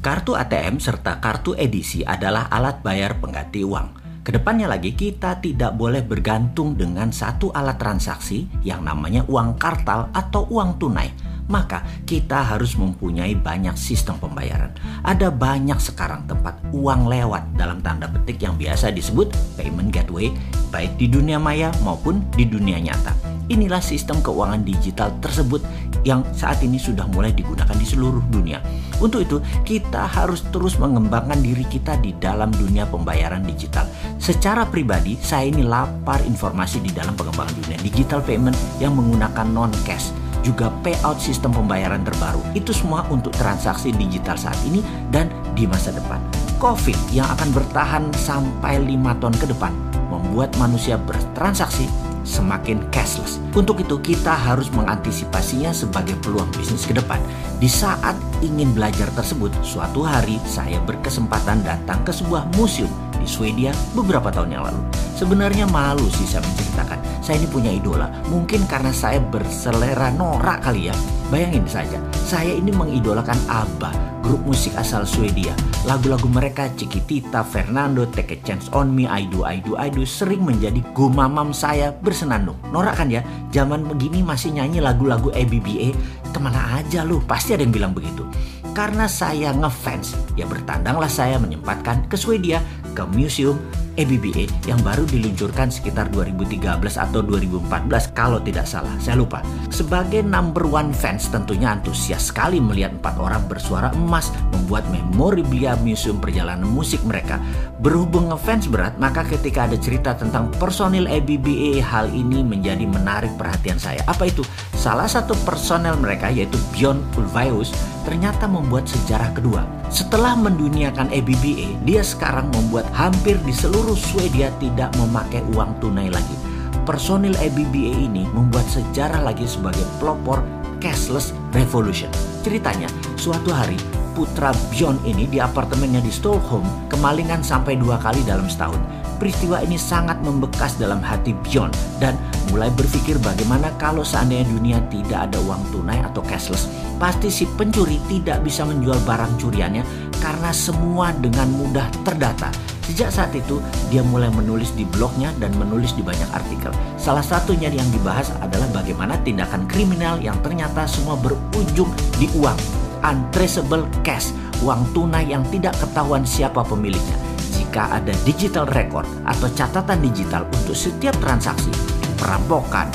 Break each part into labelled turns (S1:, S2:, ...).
S1: Kartu ATM serta kartu edisi adalah alat bayar pengganti uang. Ke depannya lagi kita tidak boleh bergantung dengan satu alat transaksi yang namanya uang kartal atau uang tunai. Maka kita harus mempunyai banyak sistem pembayaran. Ada banyak sekarang tempat uang lewat dalam tanda petik yang biasa disebut payment gateway baik di dunia maya maupun di dunia nyata. Inilah sistem keuangan digital tersebut yang saat ini sudah mulai digunakan di seluruh dunia. Untuk itu, kita harus terus mengembangkan diri kita di dalam dunia pembayaran digital. Secara pribadi, saya ini lapar informasi di dalam pengembangan dunia digital payment yang menggunakan non-cash juga payout sistem pembayaran terbaru. Itu semua untuk transaksi digital saat ini dan di masa depan. COVID yang akan bertahan sampai lima tahun ke depan membuat manusia bertransaksi semakin cashless. Untuk itu kita harus mengantisipasinya sebagai peluang bisnis ke depan. Di saat ingin belajar tersebut, suatu hari saya berkesempatan datang ke sebuah museum di Swedia beberapa tahun yang lalu. Sebenarnya malu sih saya menceritakan. Saya ini punya idola. Mungkin karena saya berselera norak kali ya. Bayangin saja, saya ini mengidolakan ABBA, grup musik asal Swedia. Lagu-lagu mereka Chiquitita, Fernando, Take a Chance on Me, I Do, I Do, I Do sering menjadi gumamam saya bersenandung. Norak kan ya, zaman begini masih nyanyi lagu-lagu ABBA, ke mana aja lu, pasti ada yang bilang begitu. Karena saya ngefans, ya bertandanglah saya menyempatkan ke Swedia, ke museum ABBA yang baru diluncurkan sekitar 2013 atau 2014 kalau tidak salah, saya lupa. Sebagai number one fans tentunya antusias sekali melihat empat orang bersuara emas membuat memorabilia museum perjalanan musik mereka. Berhubung ngefans berat, maka ketika ada cerita tentang personil ABBA, hal ini menjadi menarik perhatian saya. Apa itu? Salah satu personel mereka yaitu Bjorn Ulvaeus ternyata membuat sejarah kedua. Setelah menduniakan ABBA, dia sekarang membuat hampir di seluruh Swedia tidak memakai uang tunai lagi. Personil ABBA ini membuat sejarah lagi sebagai pelopor cashless revolution. Ceritanya, suatu hari putra Bjorn ini di apartemennya di Stockholm kemalingan sampai dua kali dalam setahun. Peristiwa ini sangat membekas dalam hati Bjorn dan mulai berpikir bagaimana kalau seandainya dunia tidak ada uang tunai atau cashless. Pasti si pencuri tidak bisa menjual barang curiannya karena semua dengan mudah terdata. Sejak saat itu, dia mulai menulis di blognya dan menulis di banyak artikel. Salah satunya yang dibahas adalah bagaimana tindakan kriminal yang ternyata semua berujung di uang. Untraceable cash, uang tunai yang tidak ketahuan siapa pemiliknya jika ada digital record atau catatan digital untuk setiap transaksi, perampokan,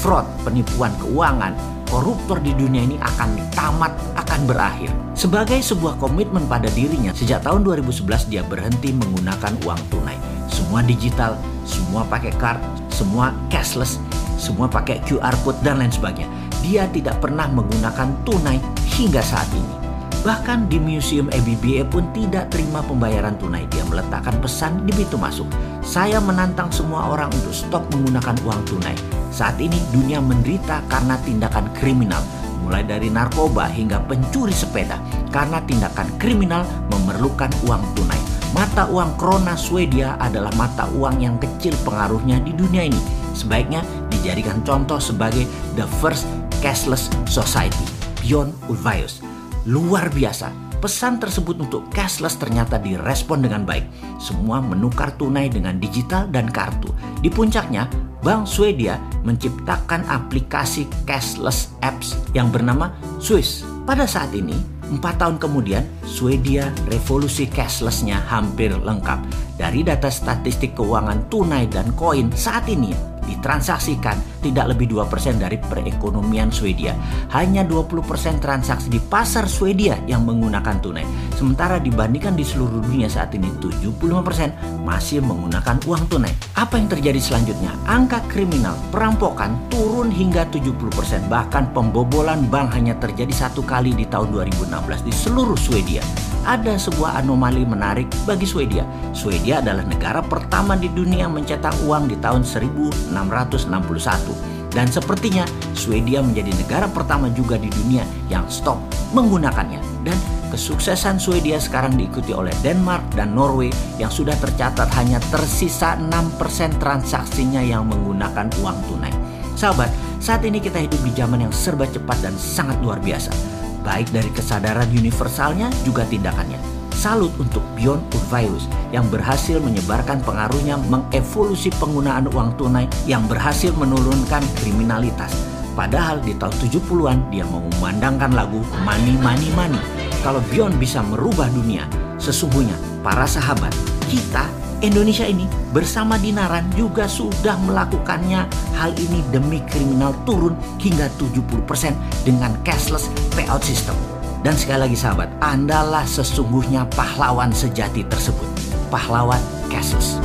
S1: fraud, penipuan keuangan, koruptor di dunia ini akan tamat, akan berakhir. Sebagai sebuah komitmen pada dirinya, sejak tahun 2011 dia berhenti menggunakan uang tunai. Semua digital, semua pakai card, semua cashless, semua pakai QR code dan lain sebagainya. Dia tidak pernah menggunakan tunai hingga saat ini. Bahkan di Museum ABBA pun tidak terima pembayaran tunai. Dia meletakkan pesan di pintu masuk. Saya menantang semua orang untuk stop menggunakan uang tunai. Saat ini dunia menderita karena tindakan kriminal. Mulai dari narkoba hingga pencuri sepeda. Karena tindakan kriminal memerlukan uang tunai. Mata uang krona Swedia adalah mata uang yang kecil pengaruhnya di dunia ini. Sebaiknya dijadikan contoh sebagai the first cashless society. Bjorn Ulvaeus luar biasa. Pesan tersebut untuk cashless ternyata direspon dengan baik. Semua menukar tunai dengan digital dan kartu. Di puncaknya, Bank Swedia menciptakan aplikasi cashless apps yang bernama Swiss. Pada saat ini, empat tahun kemudian, Swedia revolusi cashlessnya hampir lengkap. Dari data statistik keuangan tunai dan koin saat ini, ditransaksikan tidak lebih 2% dari perekonomian Swedia. Hanya 20% transaksi di pasar Swedia yang menggunakan tunai. Sementara dibandingkan di seluruh dunia saat ini 75% masih menggunakan uang tunai. Apa yang terjadi selanjutnya? Angka kriminal perampokan turun hingga 70%. Bahkan pembobolan bank hanya terjadi satu kali di tahun 2016 di seluruh Swedia ada sebuah anomali menarik bagi Swedia. Swedia adalah negara pertama di dunia mencetak uang di tahun 1661. Dan sepertinya Swedia menjadi negara pertama juga di dunia yang stop menggunakannya. Dan kesuksesan Swedia sekarang diikuti oleh Denmark dan Norway yang sudah tercatat hanya tersisa 6% transaksinya yang menggunakan uang tunai. Sahabat, saat ini kita hidup di zaman yang serba cepat dan sangat luar biasa baik dari kesadaran universalnya juga tindakannya. Salut untuk Bjorn Ulvaeus yang berhasil menyebarkan pengaruhnya mengevolusi penggunaan uang tunai yang berhasil menurunkan kriminalitas. Padahal di tahun 70-an dia memandangkan lagu Money Money Money. Kalau Bjorn bisa merubah dunia, sesungguhnya para sahabat, kita Indonesia ini bersama Dinaran juga sudah melakukannya hal ini demi kriminal turun hingga 70% dengan cashless payout system. Dan sekali lagi sahabat, Andalah sesungguhnya pahlawan sejati tersebut. Pahlawan cashless.